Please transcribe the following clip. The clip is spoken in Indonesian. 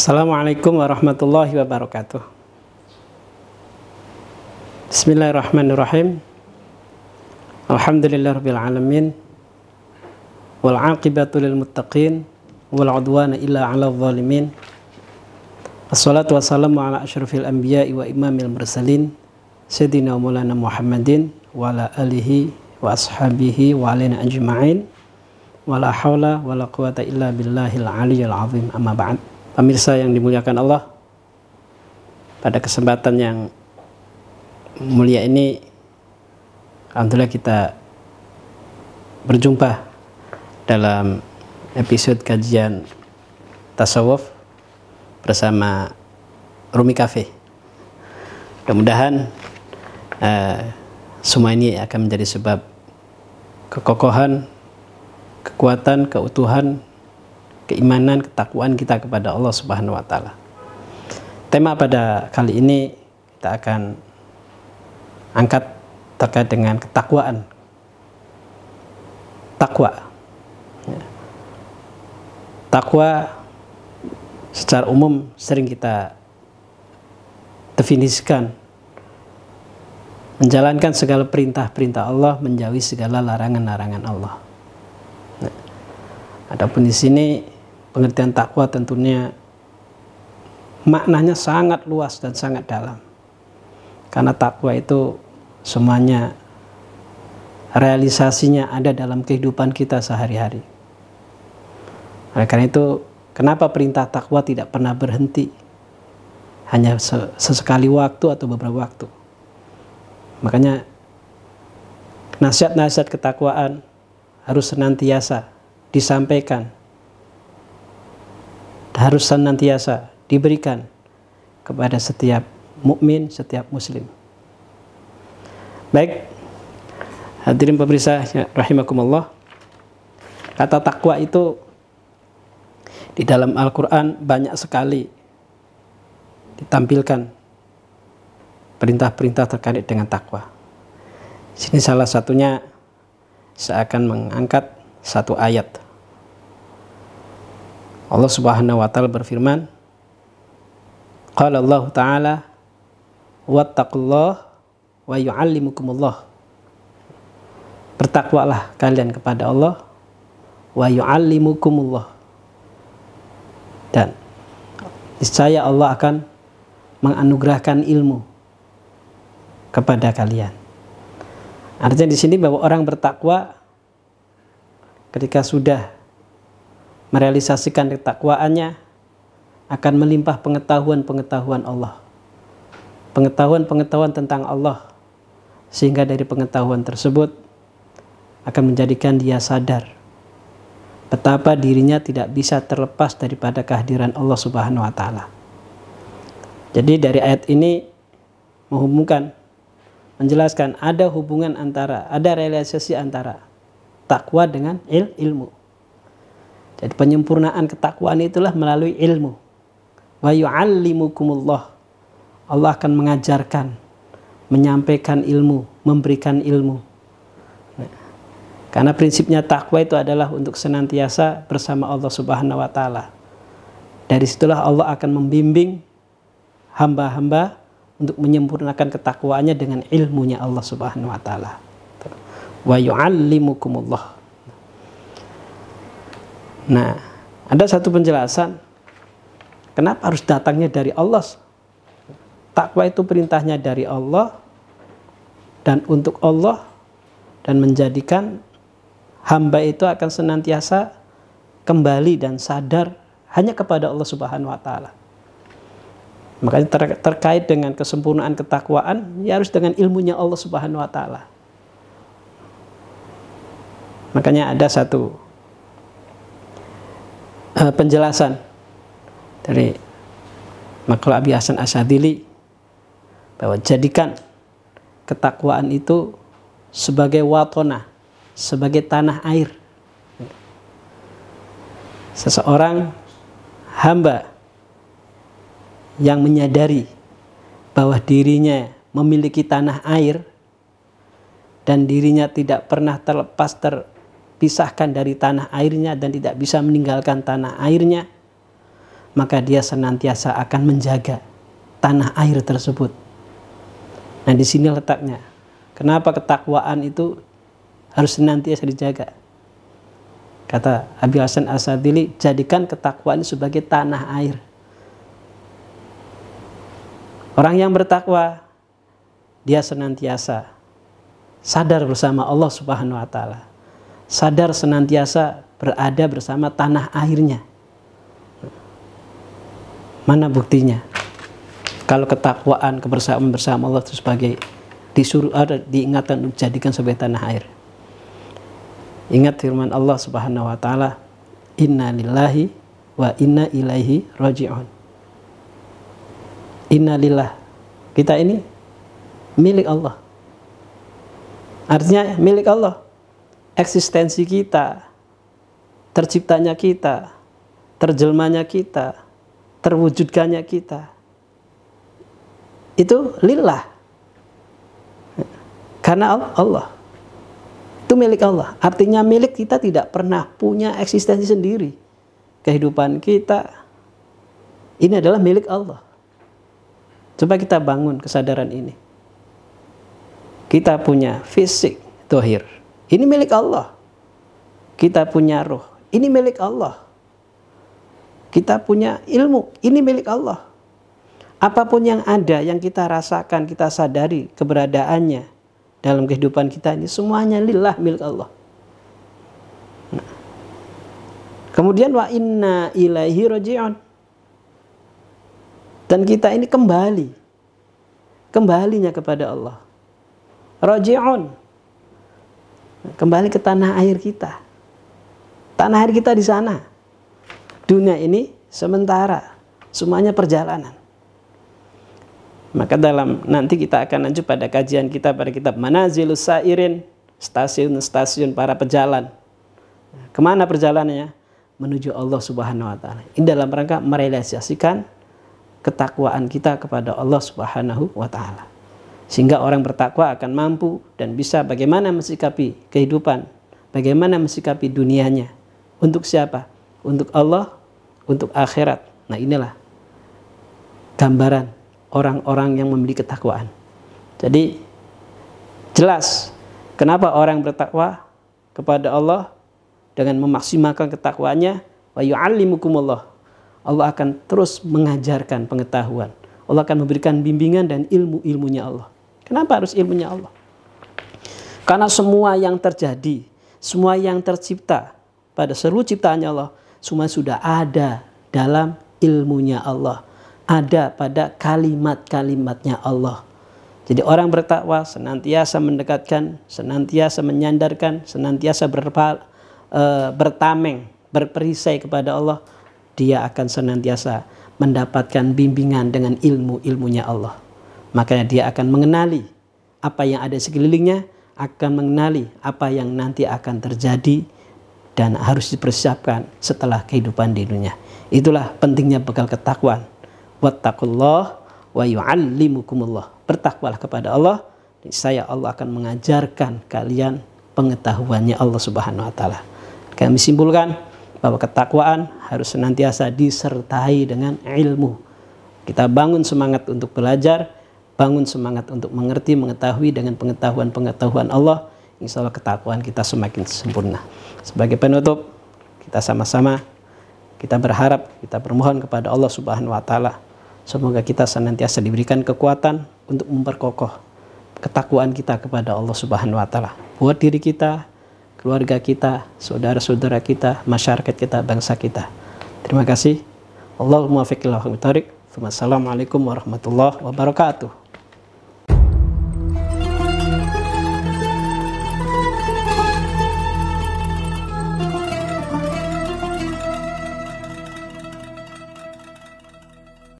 Assalamualaikum warahmatullahi wabarakatuh. Bismillahirrahmanirrahim. Alhamdulillahirabbil alamin. Wal 'aqibatu lil muttaqin wal 'udwana illa 'alal zalimin. Assalatu wassalamu ala asyrafil anbiya'i wa imamil mursalin Sayyidina Maulana Muhammadin wa ala alihi wa ashabihi wa alaina ajma'in wa la hawla wa la quwata illa billahil aliyyil azim amma ba'd Pemirsa yang dimuliakan Allah, pada kesempatan yang mulia ini, Alhamdulillah kita berjumpa dalam episode kajian tasawuf bersama Rumi Cafe. Mudah-mudahan uh, semua ini akan menjadi sebab kekokohan, kekuatan, keutuhan keimanan, ketakwaan kita kepada Allah Subhanahu wa taala. Tema pada kali ini kita akan angkat terkait dengan ketakwaan. Takwa. Ya. Takwa secara umum sering kita definisikan menjalankan segala perintah-perintah Allah, menjauhi segala larangan-larangan Allah. Nah, adapun di sini pengertian takwa tentunya maknanya sangat luas dan sangat dalam. Karena takwa itu semuanya realisasinya ada dalam kehidupan kita sehari-hari. Oleh karena itu, kenapa perintah takwa tidak pernah berhenti? Hanya sesekali waktu atau beberapa waktu. Makanya nasihat-nasihat ketakwaan harus senantiasa disampaikan harus senantiasa diberikan kepada setiap mukmin, setiap muslim. Baik, hadirin pemirsa rahimakumullah. Kata takwa itu di dalam Al-Qur'an banyak sekali ditampilkan perintah-perintah terkait dengan takwa. Sini salah satunya saya akan mengangkat satu ayat Allah Subhanahu wa taala berfirman Qala Allah taala wattaqullah wa yu'allimukumullah Bertakwalah kalian kepada Allah wa yu'allimukumullah dan niscaya Allah akan menganugerahkan ilmu kepada kalian. Artinya di sini bahwa orang bertakwa ketika sudah merealisasikan ketakwaannya akan melimpah pengetahuan-pengetahuan Allah. Pengetahuan-pengetahuan tentang Allah sehingga dari pengetahuan tersebut akan menjadikan dia sadar betapa dirinya tidak bisa terlepas daripada kehadiran Allah Subhanahu wa taala. Jadi dari ayat ini menghubungkan menjelaskan ada hubungan antara ada realisasi antara takwa dengan il, ilmu. Jadi penyempurnaan ketakwaan itulah melalui ilmu. Wa yu'allimukumullah. Allah akan mengajarkan, menyampaikan ilmu, memberikan ilmu. Nah, karena prinsipnya takwa itu adalah untuk senantiasa bersama Allah Subhanahu wa taala. Dari situlah Allah akan membimbing hamba-hamba untuk menyempurnakan ketakwaannya dengan ilmunya Allah Subhanahu wa taala. Wa yu'allimukumullah. Nah, ada satu penjelasan kenapa harus datangnya dari Allah. Takwa itu perintahnya dari Allah dan untuk Allah dan menjadikan hamba itu akan senantiasa kembali dan sadar hanya kepada Allah Subhanahu wa taala. Makanya ter terkait dengan kesempurnaan ketakwaan ya harus dengan ilmunya Allah Subhanahu wa taala. Makanya ada satu uh, penjelasan dari Makhluk Abi Hasan Asadili bahwa jadikan ketakwaan itu sebagai watona, sebagai tanah air. Seseorang hamba yang menyadari bahwa dirinya memiliki tanah air dan dirinya tidak pernah terlepas ter pisahkan dari tanah airnya dan tidak bisa meninggalkan tanah airnya, maka dia senantiasa akan menjaga tanah air tersebut. Nah, di sini letaknya. Kenapa ketakwaan itu harus senantiasa dijaga? Kata Abi Hasan Asadili, jadikan ketakwaan sebagai tanah air. Orang yang bertakwa, dia senantiasa sadar bersama Allah Subhanahu wa taala. Sadar senantiasa berada bersama tanah airnya. Mana buktinya? Kalau ketakwaan, kebersamaan bersama Allah itu sebagai disuruh ada diingatkan untuk jadikan sebagai tanah air. Ingat firman Allah Subhanahu wa taala, "Inna lillahi wa inna ilaihi raji'un." Inna lillah. Kita ini milik Allah. Artinya milik Allah. Eksistensi kita, terciptanya kita, terjelmanya kita, terwujudkannya kita itu lillah. Karena Allah. Itu milik Allah. Artinya milik kita tidak pernah punya eksistensi sendiri. Kehidupan kita ini adalah milik Allah. Coba kita bangun kesadaran ini. Kita punya fisik, dohir. Ini milik Allah. Kita punya roh. Ini milik Allah. Kita punya ilmu. Ini milik Allah. Apa pun yang ada, yang kita rasakan, kita sadari keberadaannya dalam kehidupan kita ini semuanya lillah milik Allah. Nah. Kemudian wa inna ilaihi roji'un. Dan kita ini kembali. Kembalinya kepada Allah. Roji'un. Kembali ke tanah air kita. Tanah air kita di sana. Dunia ini sementara. Semuanya perjalanan. Maka dalam nanti kita akan lanjut pada kajian kita pada kitab Manazilus Sairin, stasiun-stasiun para pejalan. Ke mana perjalanannya? Menuju Allah Subhanahu wa taala. Ini dalam rangka merealisasikan ketakwaan kita kepada Allah Subhanahu wa taala. Sehingga orang bertakwa akan mampu dan bisa bagaimana mensikapi kehidupan, bagaimana mensikapi dunianya. Untuk siapa? Untuk Allah, untuk akhirat. Nah, inilah gambaran orang-orang yang memiliki ketakwaan. Jadi jelas kenapa orang bertakwa kepada Allah dengan memaksimalkan ketakwaannya wa yu'allimukumullah. Allah akan terus mengajarkan pengetahuan. Allah akan memberikan bimbingan dan ilmu-ilmunya Allah. Kenapa harus ilmunya Allah? Karena semua yang terjadi, semua yang tercipta pada seluruh ciptaannya Allah, semua sudah ada dalam ilmunya Allah ada pada kalimat-kalimatnya Allah. Jadi orang bertakwa senantiasa mendekatkan, senantiasa menyandarkan, senantiasa berpa, e, bertameng, berperisai kepada Allah. Dia akan senantiasa mendapatkan bimbingan dengan ilmu-ilmunya Allah. Makanya dia akan mengenali apa yang ada sekelilingnya, akan mengenali apa yang nanti akan terjadi dan harus dipersiapkan setelah kehidupan di dunia. Itulah pentingnya bekal ketakwaan wattaqullah wa yu'allimukumullah. Bertakwalah kepada Allah, saya Allah akan mengajarkan kalian pengetahuannya Allah Subhanahu wa taala. Kami simpulkan bahwa ketakwaan harus senantiasa disertai dengan ilmu. Kita bangun semangat untuk belajar, bangun semangat untuk mengerti, mengetahui dengan pengetahuan-pengetahuan Allah. Insya Allah ketakwaan kita semakin sempurna. Sebagai penutup, kita sama-sama kita berharap, kita bermohon kepada Allah Subhanahu wa taala Semoga kita senantiasa diberikan kekuatan untuk memperkokoh ketakwaan kita kepada Allah Subhanahu wa taala. Buat diri kita, keluarga kita, saudara-saudara kita, masyarakat kita, bangsa kita. Terima kasih. Allahumma fiqillahu Assalamualaikum warahmatullahi wabarakatuh.